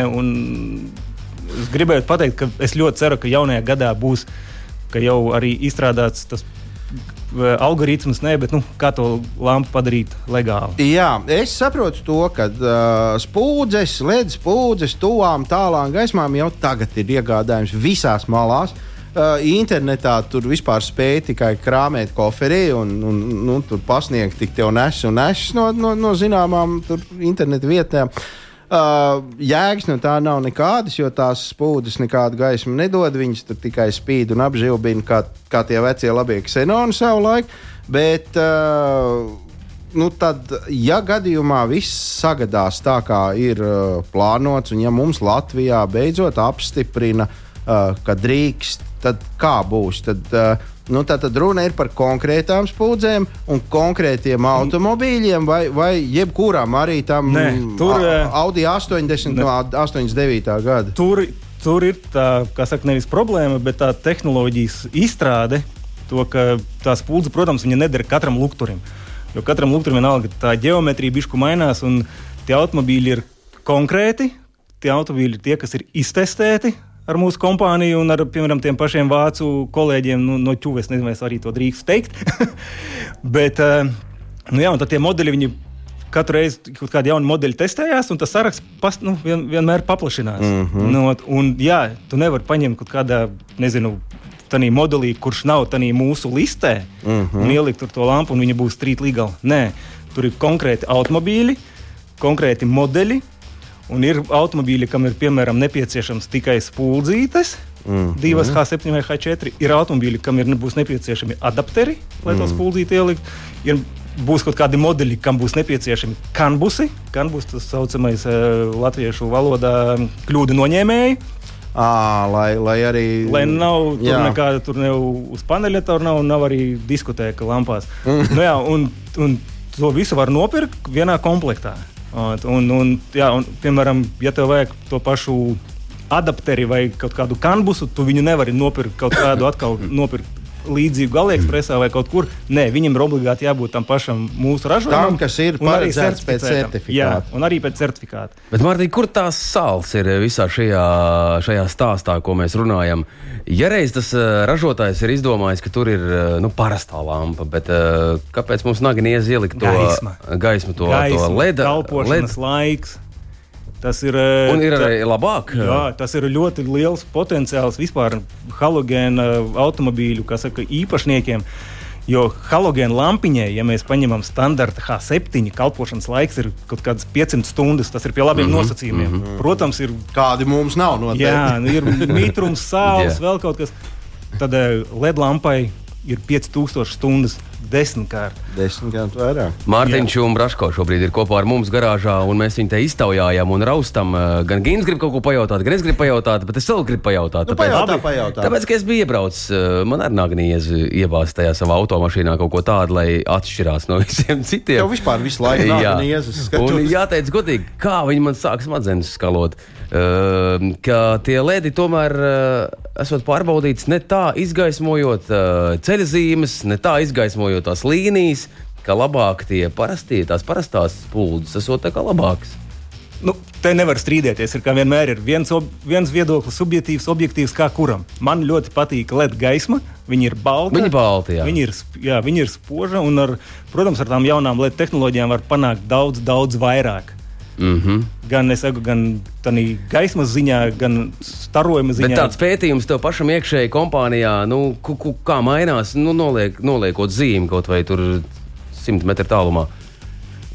Es gribēju pateikt, ka es ļoti ceru, ka jaunajā gadā būs jau arī izstrādāts tas algoritms, ne, bet nu, kā to lampu padarīt legāli. Jā, es saprotu to, ka uh, spūdzes, ledus spūdzes, tuvām, tālām gaismām jau tagad ir iegādājums visās malās. Uh, internetā tur vispār spēja tikai krāpēt koferī un, un nu, tur pasniegt tik tev nes un nes no, no, no zināmām tur, internetu vietām. Uh, jēgas no tā nav nekādas, jo tās spūdzes nekādu gaismu nedod. Viņas tikai spīd un apžilbina, kā, kā tie vecie labie ksenoni savulaik. Bet, uh, nu tad, ja gadījumā viss sagadās tā, kā ir uh, plānots, un ja mums Latvijā beidzot apstiprina, uh, ka drīkst, tad kā būs? Tad, uh, Nu, tā tad runa ir par konkrētām spūdzēm un konkrētiem automobīļiem, vai, vai jebkuram arī tam Nē, tur, A- eh, Audi 80 no 89. gada. Tur, tur ir tā, kā saka, nevis problēma, bet tā tehnoloģijas izstrāde. To, ka tā spūdze, protams, nedara katram lukturim. Jo katram lukturim vienalga tā geometrija bišku mainās, un tie automobīļi ir konkrēti. Tie automobīļi ir tie, kas ir iztestēti ar mūsu kompāniju un ar, piemēram, tiem pašiem vācu kolēģiem nu, no ķuves. Nezinu, vai es arī to drīkstu teikt. Bet, eh, nu jā, un tad tie modeļi, viņi katru reizi kaut kādi jauni modeļi testējās, un tas saraksts pas, nu, vien, vienmēr paplašinās. Mm -hmm. nu, un, jā, tu nevari paņemt kaut kādā, nezinu, tādā modelī, kurš nav mūsu listē, mm -hmm. un ielikt tur to lampu, un viņa būs legal. Nē, tur ir konkrēti automobīļi, konkrēti modeļi. Un ir automobīļi, kam ir piemēram nepieciešams tikai spuldzītes, mm. divas H7 vai H4. Ir automobīļi, kam ir būs nepieciešami adapteri, lai mm. to spuldzīti ielikt. Ir, būs kaut kādi modeļi, kam būs nepieciešami kanbusi. Kanbus tas saucamais uh, latviešu valodā kļūdu noņēmēji. À, lai, lai arī. Lai nav tur Jā. nekāda, tur nav uz paneļa, tur nav, nav arī diskotēka lampās. nu, jā, un, un to visu var nopirkt vienā komplektā. Un, un, jā, un, piemēram, ja tev vajag to pašu adapteri vai kaut kādu kanbusu, tu viņu nevari nopirkt kaut kādu atkal nopirkt līdzīgu Aliekspresā vai kaut kur. Nē, viņam ir obligāti jābūt tam pašam mūsu ražojumam. Tam, kas ir paredzēts pēc certifikāta. Jā, un arī pēc certifikāta. Bet, Mārtiņ, kur tās sāls ir visā šajā, šajā stāstā, ko mēs runājam? Ja reiz tas uh, ražotājs ir izdomājis, ka tur ir uh, nu, parastā lampa, bet uh, kāpēc mums naginies ielikt to Gaisma. gaismu, to, Gaisma, to leda? kalpošanas led- laiks. Tas ir, eh, Un ir tā- arī labāk. Jā, tas ir ļoti liels potenciāls vispār halogēna automobīļu saka, īpašniekiem. Jo halogēna lampiņai, ja mēs paņemam standarta H7, kalpošanas laiks ir kaut kādas 500 stundas. Tas ir pie labiem mm -hmm, nosacījumiem. Mm -hmm. Protams, ir, Kādi mums nav noteikti. jā, nu, ir mitrums, sāls, Jā. vēl kaut kas. Tad eh, LED lampai ir 5000 stundas desmitkārt. Desmit gadus vairāk. Mārtiņš un Braško šobrīd ir kopā ar mums garāžā, un mēs viņu te iztaujājām un raustam. Gan Gins grib kaut ko pajautāt, gan es gribu pajautāt, bet es vēl gribu pajautāt. Nu, pajautā, pajautā. tāpēc, ka es biju iebraucis, man arī Nāgnijas iebāzt tajā savā automašīnā kaut ko tādu, lai atšķirās no visiem citiem. Tev vispār visu laiku Jā. niezes. Un jāteic godīgi, kā viņi man sāk smadzenes skalot. Uh, ka tie lēdi tomēr uh, esot pārbaudīts ne tā izgaismojot uh, ceļzīmes, ne tā izgaismojot tās līnijas, ka labāk tie parastie, tās parastās spuldzes esot labākas. Nu, te nevar strīdēties. Ir vienmēr ir viens, ob, viens viedoklis, subjektīvs, objektīvs, kā kuram. Man ļoti patīk LED gaisma. Viņa ir balta. Viņa balta, jā. Viņa ir, jā, viņa ir spoža. Un, ar, protams, ar tām jaunām LED tehnoloģijām var panākt daudz, daudz vairāk. Mm -hmm. Gan, es saku, gan tādā gaismas ziņā, gan starojuma ziņā. Bet tāds pētījums tev pašam iekšēji kompānijā, nu, ku, ku, kā mainās, nu, noliek, noliekot zīmi kaut vai tur simt metru tālumā.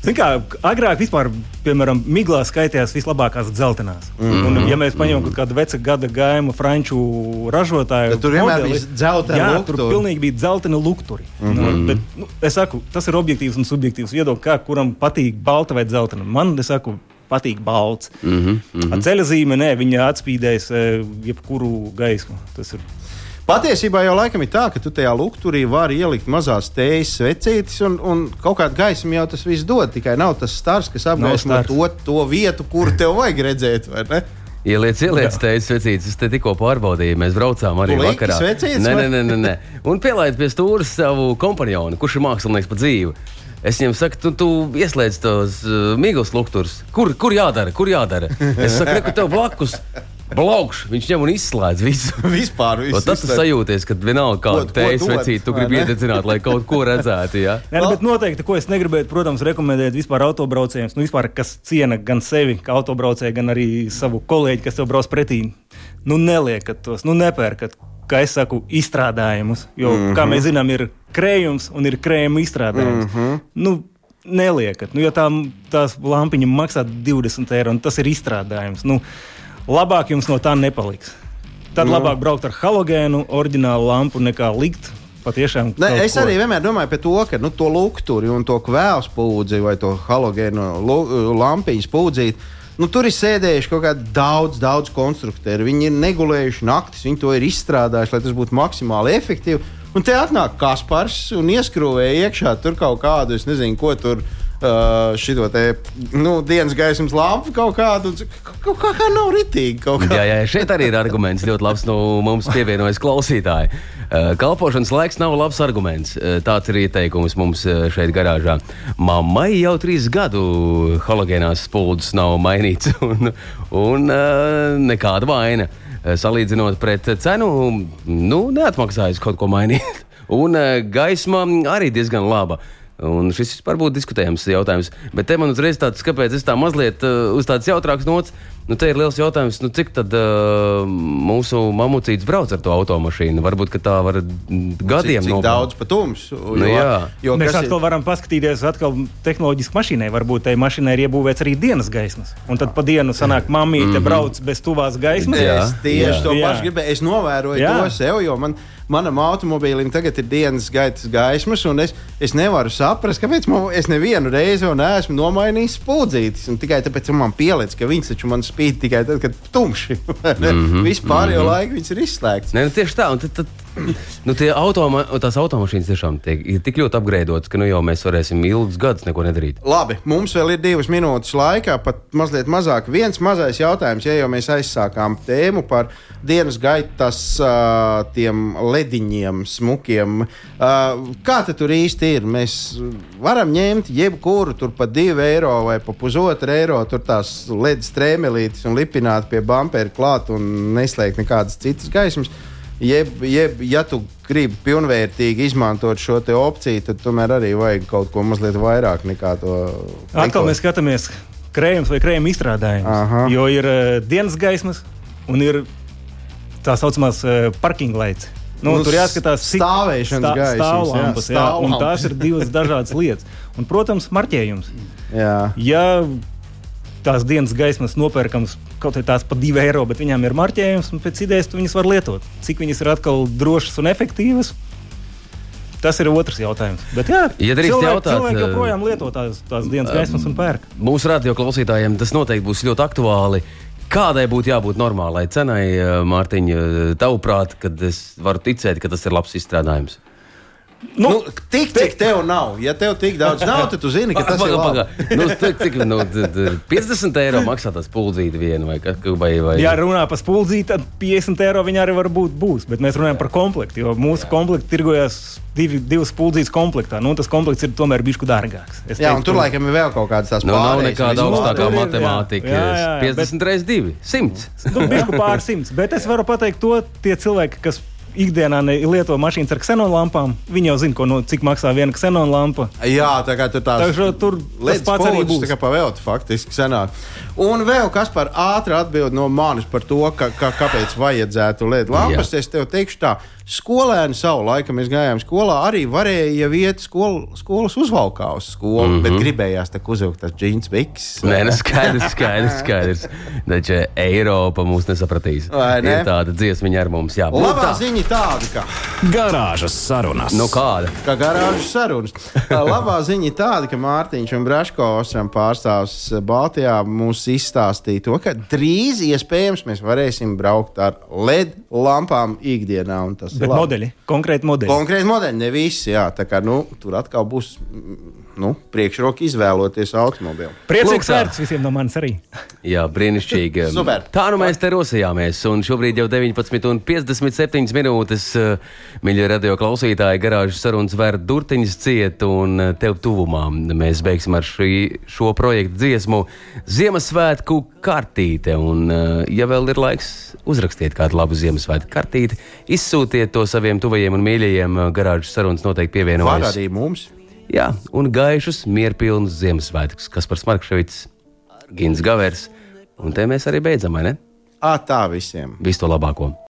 Zin Kā, agrāk vispār, piemēram, miglā skaitījās vislabākās dzeltenās. Mm -hmm. un, ja mēs paņemam kaut kādu vecu gada gājumu franču ražotāju, Tad tur vienmēr modeli, bija dzelteni jā, lukturi. tur pilnīgi bija dzelteni lukturi. Mm -hmm. nu, bet, nu, es saku, tas ir objektīvs un subjektīvs viedoklis, kā kuram patīk balta vai dzeltena. Man, es saku, patīk balts. Mm -hmm. mm -hmm. Ceļa zīme, nē, viņa atspīdēs eh, jebkuru gaismu. Tas ir Patiesībā jau laikam ir tā, ka tu tajā lukturī vari ielikt mazās tējas svecītes, un, un kaut kāda gaisma jau tas viss dod. Tikai nav tas stars, kas apgaismo to, to vietu, kur tev vajag redzēt. Ieliec, ieliec, teicis vecītis. Es te tikko pārbaudīju, mēs braucām arī liki vakarā. svecītes, Nē, nē, nē, nē. Un pielaid pie stūra savu kompanionu, kurš ir mākslinieks pa dzīvi. Es viņam saku, tu, tu ieslēdz tos uh, mīklas lukturus. Kur, kur jādara? Kur jādara? Es saku, re, ka tev blakus blakus. Viņš ņem un izslēdz visu. Vispār Un viss tad tu sajūties, ka vienalga kāda tējas dod, vecīte, tu vai gribi iededzināt, lai kaut ko redzētu. Ja? Nē, nu, bet noteikti, ko es negribētu, protams, rekomendēt vispār autobraucējiem, nu, vispār, kas ciena gan sevi, kā autobraucēju, gan arī savu kolēģi, kas tev brauc pretī. Nu, neliekat tos, nu, nepērkat, kā es saku, izstrādājumus. Jo, mm -hmm. kā mēs zinām, ir krējums un ir krējuma izstrādājums. Mm -hmm. nu, Neliekat, nu, ja tā, tās lampiņas maksā 20 eiro, un tas ir izstrādājums. Nu, labāk jums no tā nepaliks. Tad Nu. mm. labāk braukt ar halogēnu, oriģinālu lampu, nekā likt patiešām. Ne, es ko. arī vienmēr domāju par to, ka nu, to lukturi un to kvēlu spūdzi vai to halogēnu lu- lampiņu spūdzīti. Nu, tur ir sēdējuši kaut kādi daudz, daudz konstruktori. Viņi ir negulējuši naktis, viņi to ir izstrādājuši, lai tas būtu maksimāli efektīvi. Un te atnāk Kaspars un ieskrūvēja iekšā tur kaut kādu, es nezinu, ko tur. Uh, šito te nu, dienas gaismas lampu kaut kādu. Kaut kā, kā nav ritīgi. Jā, jā, šeit arī ir arguments ļoti labs. No mums pievienojas klausītāji. Uh, Kalpošanas laiks nav labs arguments. Uh, Tāds ir ieteikums mums uh, šeit garāžā. Mammai jau trīs gadu halogēnās spuldzes nav mainīts, un, un uh, nekāda vaina. Uh, Salīdzinot pret cenu, nu, neatmaksājas kaut ko mainīt. Un uh, gaisma arī diezgan laba. Un šis vispār būtu diskutējams jautājums. Bet te man uzreiz tāds, kāpēc es tā mazliet uh, uz tādas jautrākas nots, nu te ir liels jautājums, nu cik tad uh, mūsu mamucīts brauc ar to automašīnu? Varbūt, ka tā var gadiem nobraukt. daudz pa tums. Nu, jā. jo Mēs kas ir- atkal varam paskatīties, atkal tehnoloģiski mašīnai. Varbūt tai mašīnai ir iebūvēts arī dienas gaismas. Un tad pa dienu sanāk, mamīte mm -hmm. brauc bez tuvās gaismas. Jā. Es tieši Jā. to pašu gribēju. Es novēroju Jā. To sev, jo man, manam automobīlim tagad ir dienas gaitas gaismas, un es, es nevaru saprast, kāpēc man, es nevienu reizi vēl neesmu nomainījis spūdzītis. un Tikai tāpēc ka man pielicis, ka viņš taču man spīd tikai tad, kad tumši. mm -hmm, Vispār jau laiku viņš ir izslēgts. Nē, nu, tieši tā, un tad, tad Nu, automa, tās automašīnas tiešām tiek, ir tik ļoti apgrēdotas, ka nu jau mēs varēsim ilgus gadus neko nedarīt. Labi, mums vēl ir divas minūtes laika, pat mazliet mazāk. Viens mazais jautājums, ja jau mēs aizsākām tēmu par dienas gaitas uh, tiem lediņiem, smukiem. Uh, kā tur īsti ir? Mēs varam ņemt jebkuru tur pa divu eiro vai pa pusotru eiro, tur tās ledus strēmelītes un lipināt pie bumpera klāt un neslēgt nekādas citas gaismas. Jeb, jeb, ja tu gribi pilnvērtīgi izmantot šo opciju, tad tomēr arī vajag kaut ko mazliet vairāk nekā to. Atkal mēs skatāmies krējums vai krējuma izstrādājums. Aha. Jo ir uh, dienas gaismas un ir tā saucamās uh, parking lights. Nu, Nu, tur jāskatās, cik stāvēšanas jā, stāvlampas, jā, stāvlampas. tās ir divas dažādas lietas. Un, protams, marķējums. Jā. Ja tās dienas gaismas nopērkams kaut kā tās par 2 eiro, bet viņām ir marķējums, un pēc idejas viņas var lietot. Cik viņas ir atkal drošas un efektīvas? Tas ir otrs jautājums. Bet, jā, Ja drīkst cilvēki, jautāt, cilvēki eh, joprojām lieto tās, tās dienas gaismas un pērk. Mūsu radio klausītājiem tas noteikti būs ļoti aktuāli. Kādai būtu jābūt normālai cenai, eh, Mārtiņa, tavuprāt, kad es varu ticēt, ka tas ir labs izstrādājums? Nu, nu, tik, cik tev nav. Ja tev tik daudz nav, tad tu zini, ka tas Paga, ir paga. Nu, cik, cik, nu, d- d- 50 eiro maksā tas puldzīti vienu vai, ka- vai, vai Ja runā par spuldzīti, tad 50 eiro viņa arī var būt būs. Bet mēs runājam par komplektu, jo mūsu komplekti tirgojas divi, divas spuldzītas komplektā. Nu, tas komplekts ir tomēr bišķi dārgāks. Es Jā, un teiktu, tur laikam ir vēl kaut kādas tās Nu, nav nekāda augstākā ir, jā. matemātika. Jā, jā, jā, 50 reizes 2, 100. Nu, bišķi pār simts. Bet es varu pateikt to, tie cilvēki, kas ikdienā lieto mašīnas ar ksenonlampām, viņi jau zina, ko, no, cik maksā viena ksenonlampa. Jā, tā kā tur tās Tā kā tur tas Līdz pats arī būs. Tā kā pavēlta faktiski senāk. Un vēl kas par ātru atbildi no manis par to, ka, ka, kāpēc vajadzētu LED lampas. Jā. Es tev teikšu tā, skolēni savu laiku mēs gājām skolā, arī varēja iet skol, skolas uzvalkā uz skolu, mm -hmm. bet gribējās tā uzvilkt tās džins biks. Nē, nu skaidrs, skaidrs. skaidrs. Taču Eiropa mūs nesapratīs. Vai ne? Ir tāda dziesmiņa ar mums jābūt. Labā ziņa tāda, ka. Garāžas sarunas. Nu kāda? kā garāžas sarunas. Labā ziņa tāda, ka Mārtiņš un Braško Ostram pārstāvs Baltijā mums izstāstīja to, ka drīz iespējams mēs varēsim braukt ar LED lampām ikdienā. Tas Bet ir modeļi, konkrēti modeļi. Konkrēti modeļi, ne visi. Jā, tā kā nu, tur atkal būs mm, nu, priekšroka izvēloties automobili. Priecīgs svētks visiem no manis arī. Jā, brīnišķīgi. Super. Tā nu mēs te rosījāmies. Un šobrīd jau 19,57 minūtes. eh, Mīļie radio klausītāji, garāžas sarunas vēr durtiņas ciet un eh, tev tuvumā. Mēs beigsim ar šī, šo projektu dziesmu Ziemassvētku kartīte. Un, eh, ja vēl ir laiks, uzrakstiet kādu labu Ziemassvētku kartīti, izsūtiet to saviem tuvajiem un mīļajiem. Garāžas sarunas noteikti Var pievienojas. arī mums. Jā, un gaišus, mierpilnus Ziemassvētkus, kas par Smarkševits, Gins Gavers. Un te mēs arī beidzam, vai ne? Ā, tā visiem. Visu to labāko!